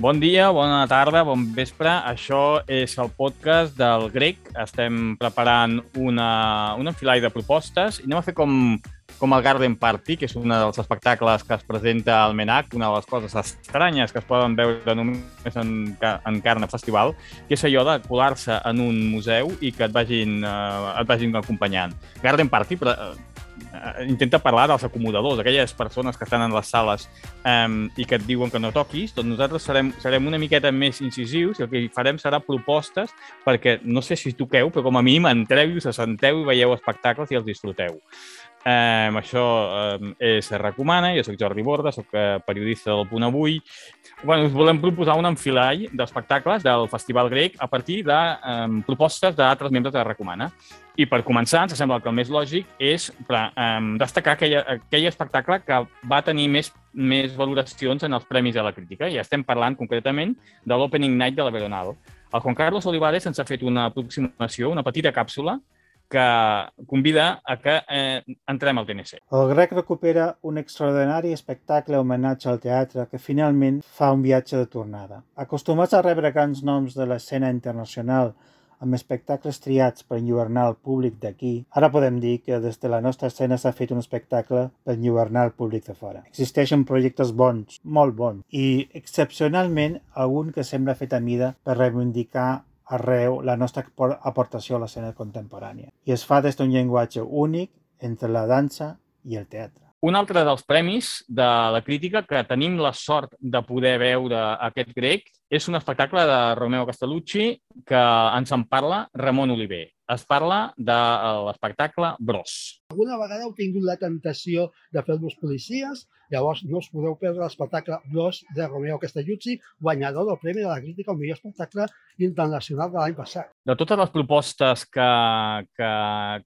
Bon dia, bona tarda, bon vespre. Això és el podcast del Grec. Estem preparant una, una enfilall de propostes i anem a fer com, com el Garden Party, que és un dels espectacles que es presenta al MENAC, una de les coses estranyes que es poden veure només en, en Carna Festival, que és allò de colar-se en un museu i que et vagin, uh, et vagin acompanyant. Garden Party, però, uh, eh, intenta parlar dels acomodadors, aquelles persones que estan en les sales um, i que et diuen que no toquis, doncs nosaltres serem, serem una miqueta més incisius i el que farem serà propostes perquè no sé si toqueu, però com a mínim entreu, us assenteu i veieu espectacles i els disfruteu. Um, això um, és Recomana, jo sóc Jordi Borda, sóc uh, periodista del Punt Avui. Bueno, us volem proposar un enfilall d'espectacles del Festival Grec a partir de um, propostes d'altres membres de Recomana. I per començar, ens sembla que el més lògic és um, destacar aquell, aquell espectacle que va tenir més, més valoracions en els Premis de la Crítica. I estem parlant concretament de l'Opening Night de la Veronal. El Juan Carlos Olivares ens ha fet una aproximació, una petita càpsula, que convida a que eh, entrem al TNC. El grec recupera un extraordinari espectacle homenatge al teatre que finalment fa un viatge de tornada. Acostumats a rebre grans noms de l'escena internacional amb espectacles triats per enlluernar el públic d'aquí, ara podem dir que des de la nostra escena s'ha fet un espectacle per enlluernar el públic de fora. Existeixen projectes bons, molt bons, i excepcionalment algun que sembla fet a mida per reivindicar arreu la nostra aportació a l'escena contemporània. I es fa des d'un llenguatge únic entre la dansa i el teatre. Un altre dels premis de la crítica que tenim la sort de poder veure aquest grec és un espectacle de Romeo Castellucci que ens en parla Ramon Oliver es parla de l'espectacle Bros. Alguna vegada heu tingut la tentació de fer-vos policies, llavors no us podeu perdre l'espectacle Bros de Romeo Castellucci, guanyador del Premi de la Crítica al millor espectacle internacional de l'any passat. De totes les propostes que, que,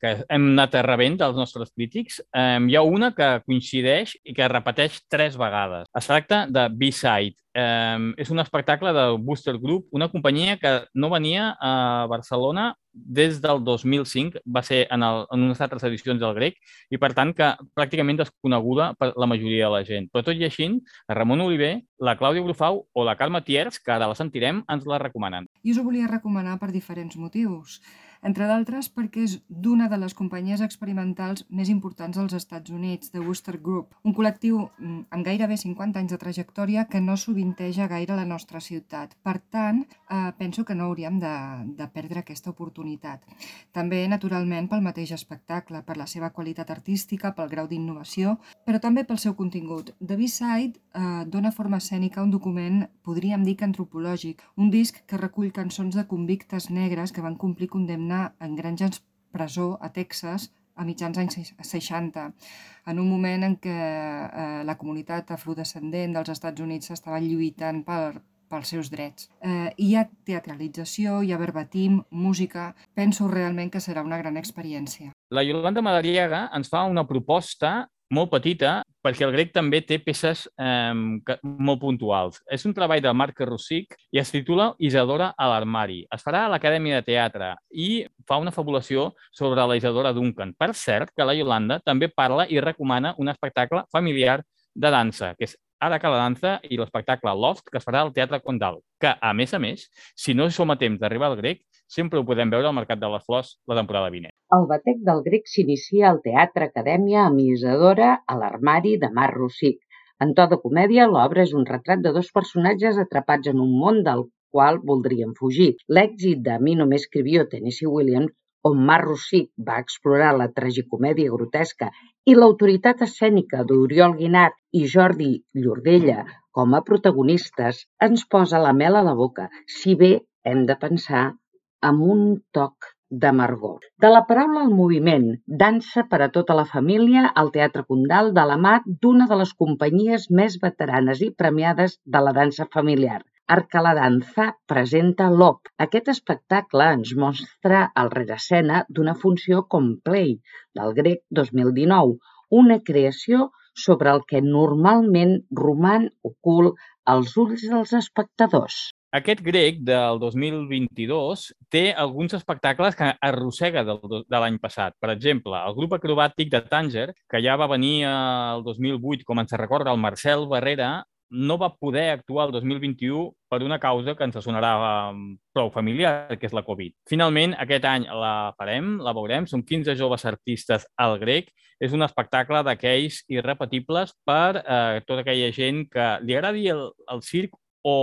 que hem anat rebent dels nostres crítics, eh, hi ha una que coincideix i que repeteix tres vegades. Es tracta de B-Side, eh, és un espectacle de Booster Group, una companyia que no venia a Barcelona des del 2005, va ser en, el, en unes altres edicions del grec, i per tant que pràcticament desconeguda per la majoria de la gent. Però tot i així, Ramon Oliver, la Clàudia Brufau o la Carme Tiers, que ara la sentirem, ens la recomanen. I us ho volia recomanar per diferents motius entre d'altres perquè és d'una de les companyies experimentals més importants dels Estats Units, The Wooster Group, un col·lectiu mm, amb gairebé 50 anys de trajectòria que no sovinteja gaire la nostra ciutat. Per tant, eh, penso que no hauríem de, de perdre aquesta oportunitat. També, naturalment, pel mateix espectacle, per la seva qualitat artística, pel grau d'innovació, però també pel seu contingut. The B-Side eh, dona forma escènica un document, podríem dir que antropològic, un disc que recull cançons de convictes negres que van complir condemna en granges presó a Texas a mitjans anys 60, en un moment en què eh, la comunitat afrodescendent dels Estats Units estava lluitant per, pels seus drets. Eh, hi ha teatralització, hi ha verbatim, música... Penso realment que serà una gran experiència. La Yolanda Madariaga ens fa una proposta molt petita, perquè el grec també té peces eh, molt puntuals. És un treball de Marc Rossic i es titula Isadora a l'armari. Es farà a l'Acadèmia de Teatre i fa una fabulació sobre la Isadora Duncan. Per cert, que la Yolanda també parla i recomana un espectacle familiar de dansa, que és Ara que la dansa i l'espectacle Loft, que es farà al Teatre Condal, que, a més a més, si no som a temps d'arribar al grec, sempre ho podem veure al Mercat de les Flors la temporada vinent. El batec del grec s'inicia al Teatre Acadèmia amb Isadora a l'armari de Mar Rossic. En to de comèdia, l'obra és un retrat de dos personatges atrapats en un món del qual voldrien fugir. L'èxit de Mi no m'escrivió Tennessee Williams on Mar Rossic va explorar la tragicomèdia grotesca i l'autoritat escènica d'Oriol Guinart i Jordi Llordella com a protagonistes, ens posa la mel a la boca, si bé hem de pensar amb un toc d'amargor. De la paraula al moviment, dansa per a tota la família al Teatre Condal de la mà d'una de les companyies més veteranes i premiades de la dansa familiar, Arcaladanza presenta l'Op. Aquest espectacle ens mostra el rerescena d'una funció com Play, del grec 2019, una creació sobre el que normalment roman ocult als ulls dels espectadors. Aquest grec del 2022 té alguns espectacles que arrossega del, de l'any passat. Per exemple, el grup acrobàtic de Tanger, que ja va venir el 2008, com ens recorda el Marcel Barrera, no va poder actuar el 2021 per una causa que ens sonarà um, prou familiar, que és la Covid. Finalment, aquest any la farem, la veurem. Són 15 joves artistes al grec. És un espectacle d'aquells irrepetibles per eh, tota aquella gent que li agradi el, el circ o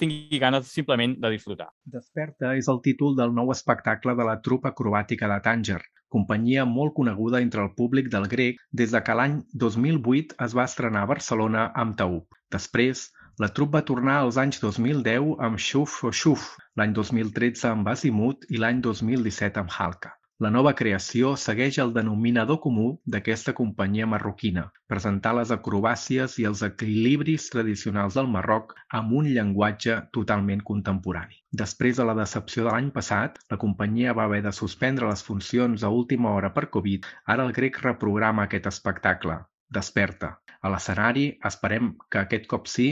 tingui ganes simplement de disfrutar. Desperta és el títol del nou espectacle de la trupa acrobàtica de Tànger, companyia molt coneguda entre el públic del grec des de que l'any 2008 es va estrenar a Barcelona amb Taüp. Després, la trup va tornar als anys 2010 amb Xuf o Xuf, l'any 2013 amb Azimuth i l'any 2017 amb Halka. La nova creació segueix el denominador comú d'aquesta companyia marroquina: presentar les acrobàcies i els equilibris tradicionals del Marroc amb un llenguatge totalment contemporani. Després de la decepció de l'any passat, la companyia va haver de suspendre les funcions a última hora per Covid, ara el grec reprograma aquest espectacle, Desperta. A l'escenari, esperem que aquest cop sí,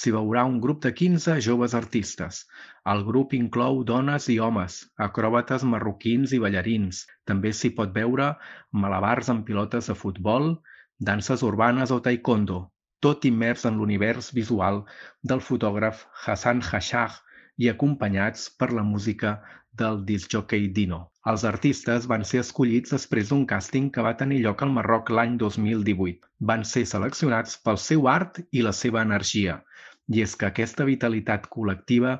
s'hi veurà un grup de 15 joves artistes. El grup inclou dones i homes, acròbates marroquins i ballarins. També s'hi pot veure malabars amb pilotes de futbol, danses urbanes o taekwondo, tot immers en l'univers visual del fotògraf Hassan Hashag i acompanyats per la música del discjòquei Dino. Els artistes van ser escollits després d'un càsting que va tenir lloc al Marroc l'any 2018. Van ser seleccionats pel seu art i la seva energia. I és que aquesta vitalitat col·lectiva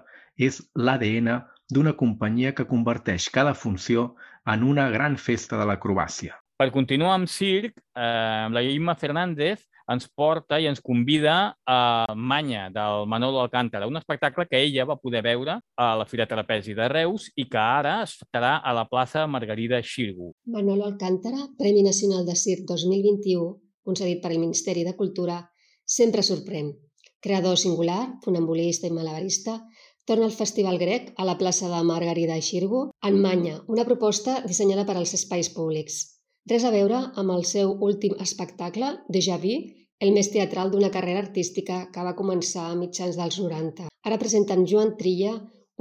és l'ADN d'una companyia que converteix cada funció en una gran festa de l'acrobàcia. Per continuar amb circ, eh, la Imma Fernández ens porta i ens convida a Manya, del Manolo Alcántara, un espectacle que ella va poder veure a la Fira Trapezi de Reus i que ara es farà a la plaça Margarida Xirgu. Manolo Alcántara, Premi Nacional de Circ 2021, concedit per el Ministeri de Cultura, sempre sorprèn. Creador singular, funambulista i malabarista, torna al Festival Grec a la plaça de Margarida Xirgu en Manya, una proposta dissenyada per als espais públics. Res a veure amb el seu últim espectacle, Déjà Vu, el més teatral d'una carrera artística que va començar a mitjans dels 90. Ara presenta amb Joan Trilla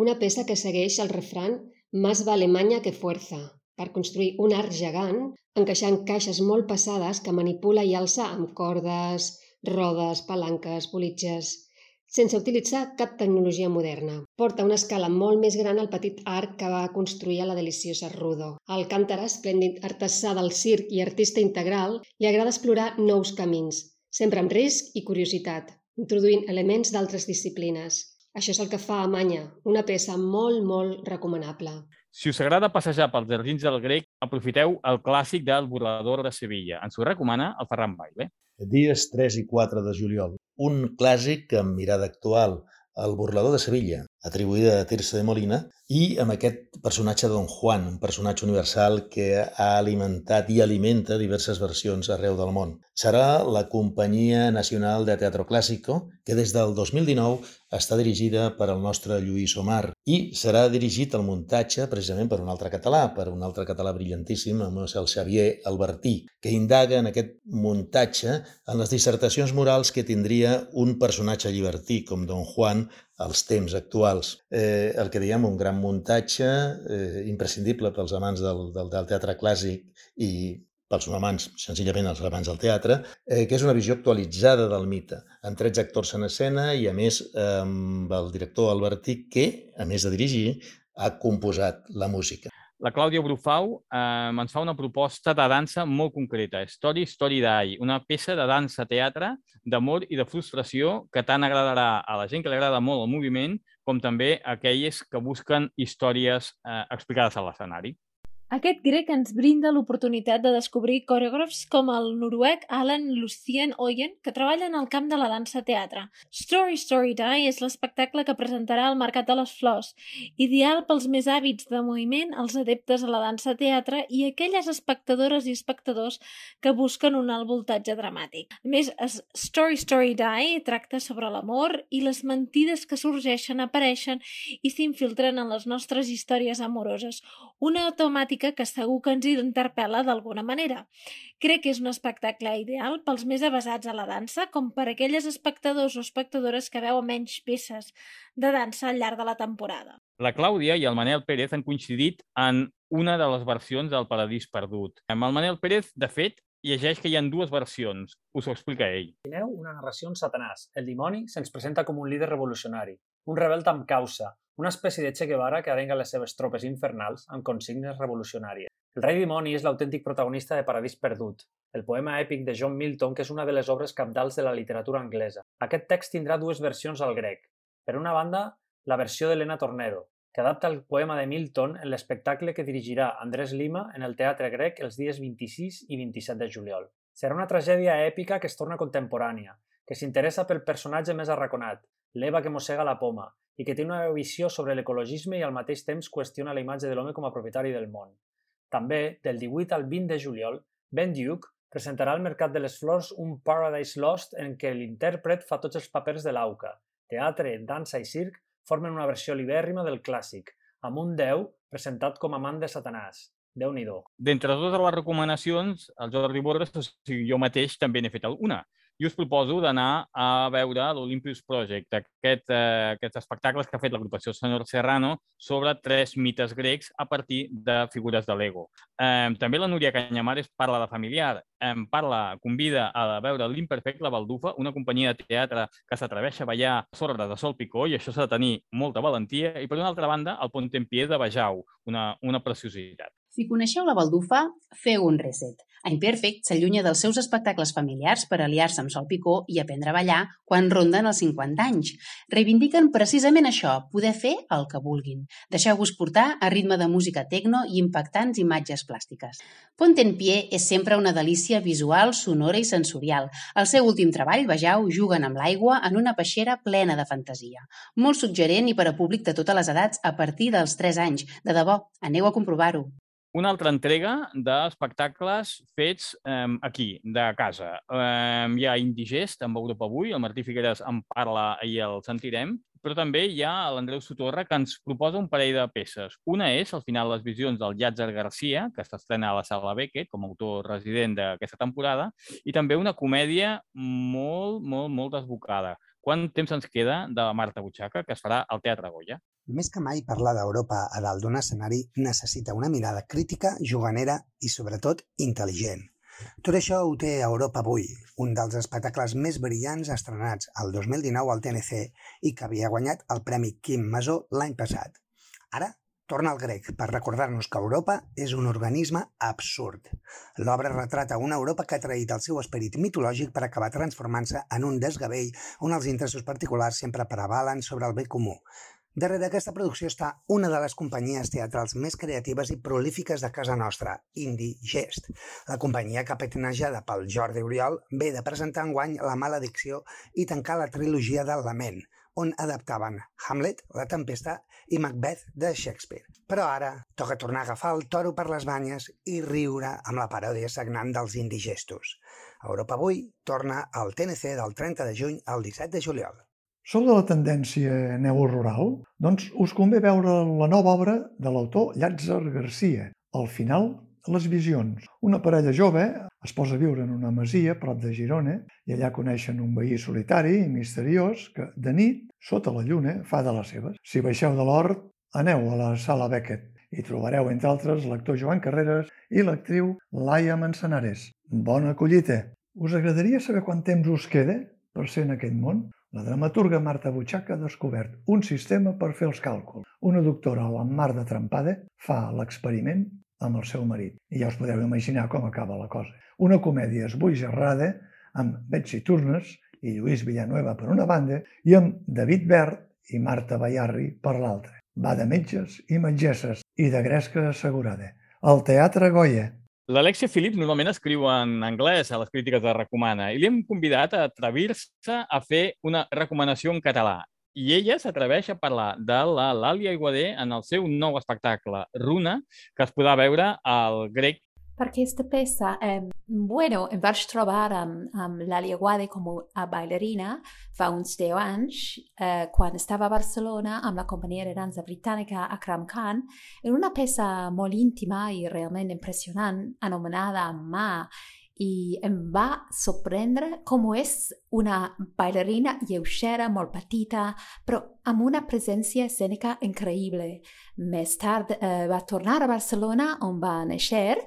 una peça que segueix el refran Más vale maña que fuerza, per construir un arc gegant encaixant caixes molt passades que manipula i alça amb cordes, rodes, palanques, bolitges sense utilitzar cap tecnologia moderna. Porta una escala molt més gran al petit arc que va construir a la deliciosa Rudo. Al Càntara, esplèndid artesà del circ i artista integral, li agrada explorar nous camins, sempre amb risc i curiositat, introduint elements d'altres disciplines. Això és el que fa a Manya, una peça molt, molt recomanable. Si us agrada passejar pels jardins del grec, aprofiteu el clàssic del Burlador de Sevilla. Ens ho recomana el Ferran Baile. Dies 3 i 4 de juliol. Un clàssic amb mirada actual, El burlador de Sevilla, atribuïda a Tirso de Molina, i amb aquest personatge Don Juan, un personatge universal que ha alimentat i alimenta diverses versions arreu del món. Serà la Companyia Nacional de Teatro Clásico, que des del 2019 està dirigida per el nostre Lluís Omar i serà dirigit el muntatge precisament per un altre català, per un altre català brillantíssim, el Xavier Albertí, que indaga en aquest muntatge en les dissertacions morals que tindria un personatge llibertí com Don Juan als temps actuals. Eh, el que diem, un gran muntatge eh, imprescindible pels amants del, del, del teatre clàssic i pels amants, senzillament els amants del teatre, eh, que és una visió actualitzada del mite, amb 13 actors en escena i, a més, amb el director Albertí, que, a més de dirigir, ha composat la música. La Clàudia Brufau eh, ens fa una proposta de dansa molt concreta, Story Story Die, una peça de dansa-teatre d'amor i de frustració que tant agradarà a la gent que li agrada molt el moviment com també a aquelles que busquen històries eh, explicades a l'escenari. Aquest grec ens brinda l'oportunitat de descobrir coreògrafs com el noruec Alan Lucien Oyen, que treballa en el camp de la dansa-teatre. Story Story Die és l'espectacle que presentarà al Mercat de les Flors, ideal pels més hàbits de moviment, els adeptes a la dansa-teatre i aquelles espectadores i espectadors que busquen un alt voltatge dramàtic. A més, Story Story Die tracta sobre l'amor i les mentides que sorgeixen, apareixen i s'infiltren en les nostres històries amoroses. Una temàtica temàtica que segur que ens interpel·la d'alguna manera. Crec que és un espectacle ideal pels més avasats a la dansa, com per aquelles espectadors o espectadores que veuen menys peces de dansa al llarg de la temporada. La Clàudia i el Manel Pérez han coincidit en una de les versions del Paradís Perdut. Amb el Manel Pérez, de fet, llegeix que hi ha dues versions. Us ho explica ell. Imagineu una narració en Satanàs. El dimoni se'ns presenta com un líder revolucionari, un rebel amb causa, una espècie de Che Guevara que arenga les seves tropes infernals amb consignes revolucionàries. El rei dimoni és l'autèntic protagonista de Paradís Perdut, el poema èpic de John Milton, que és una de les obres capdals de la literatura anglesa. Aquest text tindrà dues versions al grec. Per una banda, la versió d'Helena Tornero, que adapta el poema de Milton en l'espectacle que dirigirà Andrés Lima en el Teatre Grec els dies 26 i 27 de juliol. Serà una tragèdia èpica que es torna contemporània, que s'interessa pel personatge més arraconat, l'Eva que mossega la poma, i que té una visió sobre l'ecologisme i al mateix temps qüestiona la imatge de l'home com a propietari del món. També, del 18 al 20 de juliol, Ben Duke presentarà al Mercat de les Flors un Paradise Lost en què l'intèrpret fa tots els papers de l'auca. Teatre, dansa i circ formen una versió libèrrima del clàssic, amb un déu presentat com amant de Satanàs. déu nhi D'entre totes les recomanacions, el Jordi Borges, o sigui, jo mateix també n'he fet alguna i us proposo d'anar a veure l'Olympus Project, aquest, eh, aquests espectacles que ha fet l'agrupació Senyor Serrano sobre tres mites grecs a partir de figures de Lego. Eh, també la Núria Canyamares parla de familiar, eh, parla, convida a veure l'Imperfect, la Baldufa, una companyia de teatre que s'atreveix a ballar sorra de Sol Picó, i això s'ha de tenir molta valentia, i per una altra banda, el Pont en Pie de Bajau, una, una preciositat. Si coneixeu la baldufa, feu un reset. A Imperfect s'allunya dels seus espectacles familiars per aliar-se amb Sol Picó i aprendre a ballar quan ronden els 50 anys. Reivindiquen precisament això, poder fer el que vulguin. Deixeu-vos portar a ritme de música tecno i impactants imatges plàstiques. Pont en Pie és sempre una delícia visual, sonora i sensorial. El seu últim treball, Vejau, juguen amb l'aigua en una peixera plena de fantasia. Molt suggerent i per a públic de totes les edats a partir dels 3 anys. De debò, aneu a comprovar-ho una altra entrega d'espectacles fets eh, aquí, de casa. Eh, hi ha Indigest, amb Europa Avui, el Martí Figueres en parla i el sentirem, però també hi ha l'Andreu Sotorra que ens proposa un parell de peces. Una és, al final, les visions del Llàtzer Garcia, que s'estrena a la Sala Beckett com a autor resident d'aquesta temporada, i també una comèdia molt, molt, molt desbocada. Quant temps ens queda de Marta Butxaca, que es farà al Teatre Goya? Més que mai parlar d'Europa a dalt d'un escenari necessita una mirada crítica, juganera i, sobretot, intel·ligent. Tot això ho té Europa avui, un dels espectacles més brillants estrenats el 2019 al TNC i que havia guanyat el Premi Quim Masó l'any passat. Ara torna al grec per recordar-nos que Europa és un organisme absurd. L'obra retrata una Europa que ha traït el seu esperit mitològic per acabar transformant-se en un desgavell on els interessos particulars sempre prevalen sobre el bé comú. Darrere d'aquesta producció està una de les companyies teatrals més creatives i prolífiques de casa nostra, Indie Gest. La companyia capitanejada pel Jordi Oriol ve de presentar enguany La maledicció i tancar la trilogia del Lament, on adaptaven Hamlet, La Tempesta i Macbeth de Shakespeare. Però ara toca tornar a agafar el toro per les banyes i riure amb la paròdia sagnant dels indigestos. Europa Avui torna al TNC del 30 de juny al 17 de juliol. Sou de la tendència neorural? Doncs us convé veure la nova obra de l'autor Llàtzer Garcia, Al final les visions. Una parella jove es posa a viure en una masia prop de Girona i allà coneixen un veí solitari i misteriós que, de nit, sota la lluna, fa de les seves. Si baixeu de l'hort, aneu a la sala Beckett i trobareu, entre altres, l'actor Joan Carreras i l'actriu Laia Manzanares. Bona collita! Us agradaria saber quant temps us queda per ser en aquell món? La dramaturga Marta Butxaca ha descobert un sistema per fer els càlculs. Una doctora, la Mar de Trampada, fa l'experiment amb el seu marit. I ja us podeu imaginar com acaba la cosa. Una comèdia esboigerrada amb Betsy Turnes i Lluís Villanueva per una banda i amb David Bert i Marta Bayarri per l'altra. Va de metges i metgesses i de gresca assegurada. El Teatre Goya. L'Alexia Philip normalment escriu en anglès a les crítiques de Recomana i li hem convidat a atrevir-se a fer una recomanació en català i ella s'atreveix a parlar de la Làlia Iguader en el seu nou espectacle Runa, que es podrà veure al grec. Per aquesta peça, eh, bueno, em vaig trobar amb, amb l'Alia Guade com a ballarina fa uns 10 anys, eh, quan estava a Barcelona amb la companyia de dansa britànica Akram Khan, en una peça molt íntima i realment impressionant, anomenada Ma, i em va sorprendre com és una ballarina lleugera, molt petita, però amb una presència escènica increïble. Més tard eh, va tornar a Barcelona, on va néixer,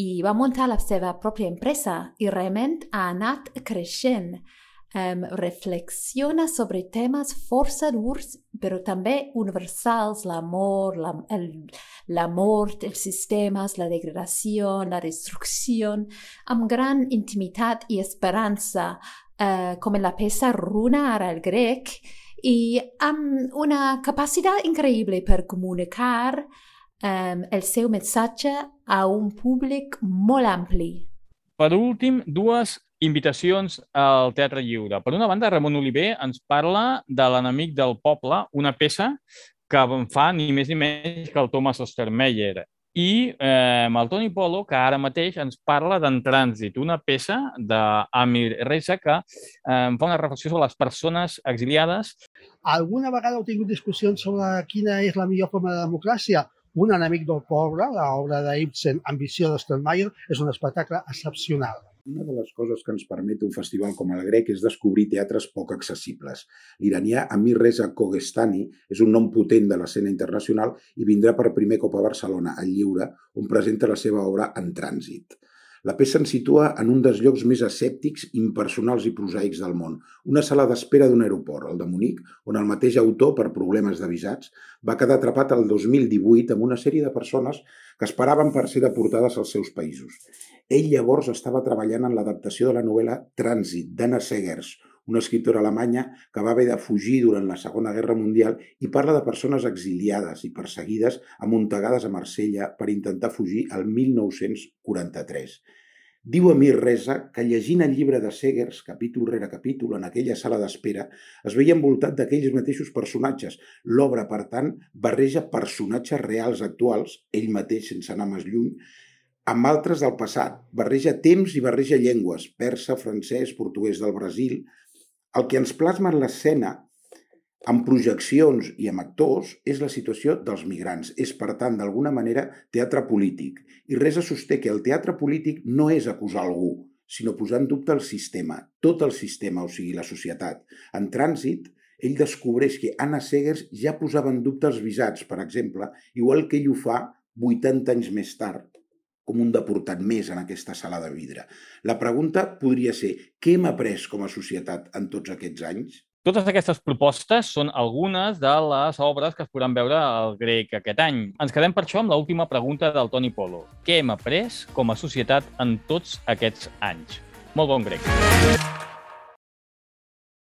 i va muntar la seva pròpia empresa i realment ha anat creixent. Um, reflexiona sobre temes força durs, però també universals, l'amor, la, el, la mort, els sistemes, la degradació, la destrucció, amb gran intimitat i esperança, uh, com en la peça Runa ara el grec, i amb una capacitat increïble per comunicar um, el seu missatge a un públic molt ampli. Per últim, dues invitacions al Teatre Lliure. Per una banda, Ramon Oliver ens parla de l'enemic del poble, una peça que fa ni més ni menys que el Thomas Ostermeyer. I eh, el Toni Polo, que ara mateix ens parla d'en Trànsit, una peça d'Amir Reza que eh, fa una reflexió sobre les persones exiliades. Alguna vegada heu tingut discussions sobre quina és la millor forma de democràcia? Un enemic del poble, l'obra d'Ibsen, Ambició d'Ostermeyer, és un espectacle excepcional. Una de les coses que ens permet un festival com el grec és descobrir teatres poc accessibles. L'iranià Amir Reza Kogestani és un nom potent de l'escena internacional i vindrà per primer cop a Barcelona, al Lliure, on presenta la seva obra en trànsit. La peça ens situa en un dels llocs més escèptics, impersonals i prosaics del món, una sala d'espera d'un aeroport, el de Munic, on el mateix autor, per problemes de visats, va quedar atrapat el 2018 amb una sèrie de persones que esperaven per ser deportades als seus països. Ell llavors estava treballant en l'adaptació de la novel·la Trànsit, d'Anna Segers, una escriptora alemanya que va haver de fugir durant la Segona Guerra Mundial i parla de persones exiliades i perseguides amuntegades a Marsella per intentar fugir al 1943. Diu Amir Reza que llegint el llibre de Segers, capítol rere capítol, en aquella sala d'espera, es veia envoltat d'aquells mateixos personatges. L'obra, per tant, barreja personatges reals actuals, ell mateix sense anar més lluny, amb altres del passat. Barreja temps i barreja llengües, persa, francès, portuguès del Brasil, el que ens plasma en l'escena amb projeccions i amb actors és la situació dels migrants. És, per tant, d'alguna manera, teatre polític. I Resa sosté que el teatre polític no és acusar algú, sinó posar en dubte el sistema, tot el sistema, o sigui, la societat. En trànsit, ell descobreix que Anna Segers ja posava en dubte els visats, per exemple, igual que ell ho fa 80 anys més tard, com un deportat més en aquesta sala de vidre. La pregunta podria ser, què hem après com a societat en tots aquests anys? Totes aquestes propostes són algunes de les obres que es podran veure al grec aquest any. Ens quedem per això amb l'última pregunta del Toni Polo. Què hem après com a societat en tots aquests anys? Molt bon grec.